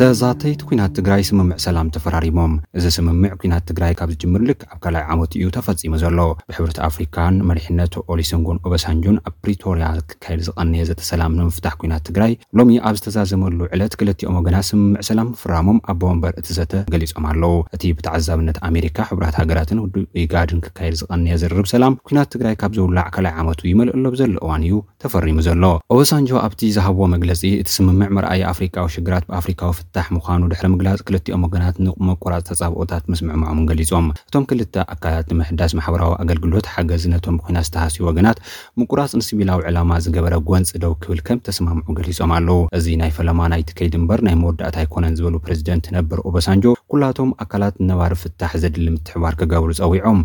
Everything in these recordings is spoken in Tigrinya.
ተዛተይቲ ኲናት ትግራይ ስምምዕ ሰላም ተፈራሪሞም። እዚ ስምምዕ ኲናት ትግራይ ካብ ዝጅምር ልክዕ ኣብ ካልኣይ ዓመቱ እዩ ተፈፂሙ ዘሎ። ብሕብረት ኣፍሪካን መሪሕነት ኦሊሰንጎን ኦበሳንጆን ኣብ ፕሪቶርያ ክብል ዝቐነየ ዘተ ሰላም ንምፍታሕ ኲናት ትግራይ ሎሚ ኣብ ዝተዛዘመሉ ዕለት ክልቲኦም ወገናት ስምምዕ ሰላም ምፍራሞም ኣቦ ወንበር እቲ ዘተ ገሊፆም ኣለው። እቲ ብተዓዛብነት ኣሜሪካ፣ ሕቡራት ሃገራትን ውድብ ኢጋድን ክካየድ ዝቐነየ ዝርርብ ሰላም ኲናት ትግራይ ካብ ዝውላዕ ካልኣይ ዓመቱ ይመልእሎ ኣብ ዘሎ እዋን እዩ ተፈሪሙ ዘሎ። ኦበሳንጆ ኣብቲ ዝሃብዎ መግለፂ፣ እቲ ስምምዕ መርኣያ ኣፍሪካዊ ሽግራት ብኣፍሪካዊ ፍታሕ ምዃኑ ድሕሪ ምግላፅ ክልቲኦም ወገናት ንቁመቆራፅ ተፃብኦታት ምስምዕምዖም እውን ገሊፆም። እቶም ክልተ ኣካላት ንምሕዳስ ማሕበራዊ ኣገልግሎት፣ ሓገዝ ነቶም ብኲናት ዝተሃስዩ ወገናት፣ ምቁራጽ ንሲቪላዊ ዕላማ ዝገበረ ጎንጺ ደው ክብል ከም እተስማምዑ ገሊጾም ኣለዉ። እዚ ናይ ፈለማ ናይቲ ከይዲ እምበር ናይ መወዳእታ ኣይኮነን ዝበሉ ፕረዚደንት ነበር ኦበሳንጆ ኩላቶም ኣካላት ንነባሪ ፍታሕ ዘድሊ ምትሕብባር ክገብሩ ጸዊዖም።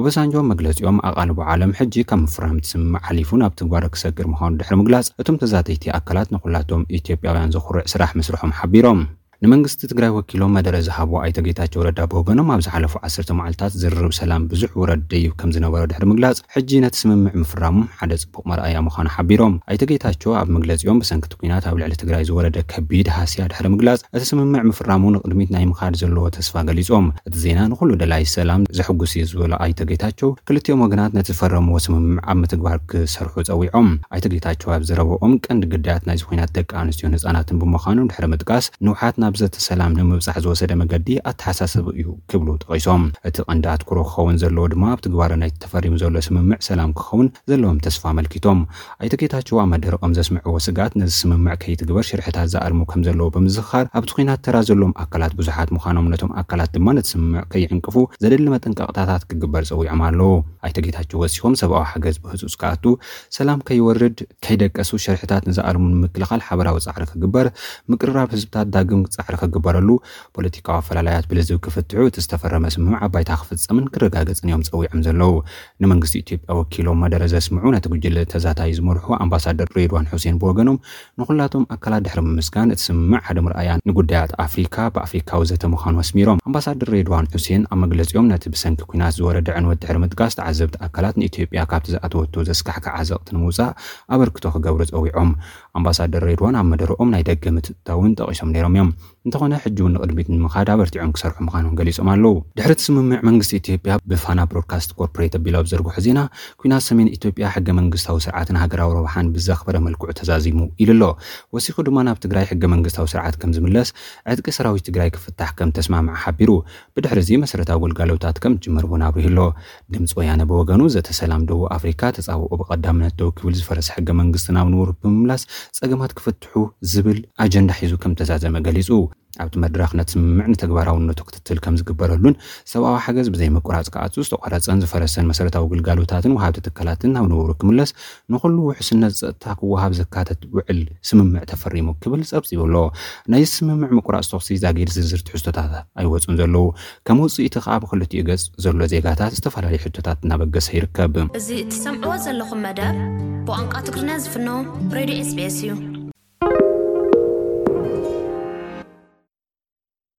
ኦበሳንጆ ኣብ መግለጺኦም ኣቓልቦ ዓለም ሕጂ ካብ ምፍራም እቲ ስምምዕ ሓሊፉ ናብ ትግባረ ክሰግር ምዃኑ ድሕሪ ምግላጽ እቶም ተዛተይቲ ኣካላት ንኩላቶም ኢትዮጵያውያን ዘኹርዕ ስራሕ ምስርሖም ሓቢሮም። ንመንግስቲ ትግራይ ወኪሎም መደረ ዝሃቡ ኣይተ ጌታቸው ረዳ ብወገኖም ኣብ ዝሓለፉ ዓሰርተ መዓልታት ዝርርብ ሰላም ብዙሕ ውረድ ደይብ ከምዝነበሮ ድሕሪ ምግላፅ ሕጂ ነቲ ስምምዕ ምፍራሞም ሓደ ፅቡቕ መርኣያ ምዃኑ ሓቢሮም። ኣይተ ጌታቸው ኣብ መግለፂኦም ብሰንኪ'ቲ ኲናት ኣብ ልዕሊ ትግራይ ዝወረደ ከቢድ ሃስያ ድሕሪ ምግላፅ እቲ ስምምዕ ምፍራሙ ንቕድሚት ናይ ምኻድ ዘለዎ ተስፋ ገሊፆም። እቲ ዜና ንኹሉ ደላይ ሰላም ዘሕጉስ እዩ ዝበሉ ኣይተ ጌታቸው፣ ክልቲኦም ወገናት ነቲ ዝፈረምዎ ስምምዕ ኣብ ምትግባር ክሰርሑ ፀዊዖም። ኣይተ ጌታቸው ኣብ ዘረበኦም፣ ቀንዲ ግዳያት ናይዚ ኹናት ደቂ ኣንስትዮን ህፃናትን ብምዃኖም ድሕሪ ምጥቃስ፣ ንውሓት ናብ ዘተ ሰላም ንምብፃሕ ዝወሰደ መገዲ ኣተሓሳስቢ እዩ ክብሉ ጠቒሶም። እቲ ቀንዲ ኣትኩሮ ክኸውን ዘለዎ ድማ ኣብ ትግባረ ናይቲ ተፈሪሙ ዘሎ ስምምዕ ሰላም ክኸውን ዘለዎም ተስፋ ኣመልኪቶም። ኣይተ ጌታቸው ኣብ መደረኦም ዘስምዕዎ ስግኣት ነዚ ስምምዕ ከይትግበር ሽርሕታት ዝኣልሙ ከምዘለዉ ብምዝኽኻር፣ ኣብቲ ኲናት ተራ ዘለዎም ኣካላት ብዙሓት ምዃኖም ነቶም ኣካላት ድማ ነቲ ስምምዕ ከይዕንቅፉ ዘድሊ መጠንቀቕታታት ክግበር ጸዊዖም ኣለዉ። ኣይተ ጌታቸው ወሲኾም ሰብኣዊ ሓገዝ ብህጹጽ ክኣቱ፣ ሰላም ከይወርድ፣ ከይደቀሱ ሽርሕታት ንዝኣልሙ ንምክልኻል ሓበራዊ ጻዕሪ ክግበር፣ ምቅርራብ ህዝብታት ዳግም ጻዕሪ ክግበረሉ፣ ፖለቲካዊ ኣፈላላያት ብልዝብ ክፍትሑ እቲ ዝተፈረመ ስምምዕ ኣብ ባይታ ክፍፀምን ክረጋገፅን እዮም ፀዊዖም ዘለዉ። ንመንግስቲ ኢትዮጵያ ወኪሎም መደረ ዘስምዑ ነቲ ጉጅለ ተዛታዪ ዝመርሑ ኣምባሳደር ሬድዋን ሑሴን ብወገኖም ንኹላቶም ኣካላት ድሕሪ ምምስጋን እቲ ስምምዕ ሓደ መርኣያ ንጉዳያት ኣፍሪካ ብኣፍሪካዊ ዘተ ምዃኑ ኣስሚሮም። ኣምባሳደር ሬድዋን ሑሴን ኣብ መግለፂኦም ነቲ ብሰንኪ ኲናት ዝወረደ ዕንወት ድሕሪ ምጥቃስ ተዓዘብቲ ኣካላት ንኢትዮጵያ ካብቲ ዝኣተወቶ ዘስካሕክሕ ዓዘቕቲ ንምውፃእ ኣበርክቶ ክገብሩ ፀዊዖም። ኣምባሳደር ሬድዋን ኣብ መደረኦም ናይ ደገ ምትእትታው እውን ጠቒሶም ነይሮም እዮም። እንተኾነ ሕጂ እውን ንቕድሚት ንምኻድ ኣበርቲዖም ክሰርሑ ምዃኖም ገሊጾም ኣለዉ። ድሕሪ እቲ ስምምዕ፣ መንግስቲ ኢትዮጵያ ብፋና ብሮድካስት ኮርፖሬት ኣቢሉ ኣብ ዝዘርግሖ ዜና፣ ኲናት ሰሜን ኢትዮጵያ ሕገ-መንግስታዊ ስርዓትን ሃገራዊ ረብሓን ብዘኽበረ መልክዑ ተዛዚሙ ኢሉ ኣሎ። ወሲኹ ድማ ናብ ትግራይ ሕገ-መንግስታዊ ስርዓት ከም ዝምለስ፣ ዕጥቂ ሰራዊት ትግራይ ክፍታሕ ከም እተስማምዐ ሓቢሩ። ብድሕሪ'ዚ መሰረታዊ ግልጋሎታት ከም እትጅምር እውን ኣብሪሁ ኣሎ። ድምጺ ወያነ ብወገኑ ዘተ ሰላም ደቡብ ኣፍሪካ ተፃብኦ ብቀዳምነት ደው ክብል ዝፈረሰ ሕገ መንግስቲ ናብ ንቡር ብምምላስ ፀገማት ክፍትሑ ዝብል ኣጀንዳ ሒዙ ከምተዛዘመ ገሊፁ። ኣብቲ መድረኽ ነቲ ስምምዕ ንተግባራውነቱ ክትትል ከምዝግበረሉን ሰብኣዊ ሓገዝ ብዘይምቁራፅ ክኣቱ ዝተቋረፀን ዝፈረሰን መሰረታዊ ግልጋሎታትን ወሃብቲ ትካላትን ናብ ንቡሩ ክምለስ ንኹሉ ውሕስነት ጸጥታ ክወሃብ ዘካትት ውዕል፣ ስምምዕ፣ ተፈሪሙ ክብል ጸብጺቡ ኣሎ። ናይዚ ስምምዕ ምቁራጽ ተኹሲ ዛጊድ ዝርዝር ትሕዝቶታት ኣይወጹን ዘለዉ። ከም ውጽኢቱ ከኣ ብኽልቲኡ ገጽ ዘሎ ዜጋታት ዝተፈላለዩ ሕቶታት እናበገሰ ይርከብ። እዚ እትሰምዕዎ ዘለኹም መደብ ብቋንቋ ትግርኛ ዝፍኖ ሬድዮ ኤስቢኤስ እዩ።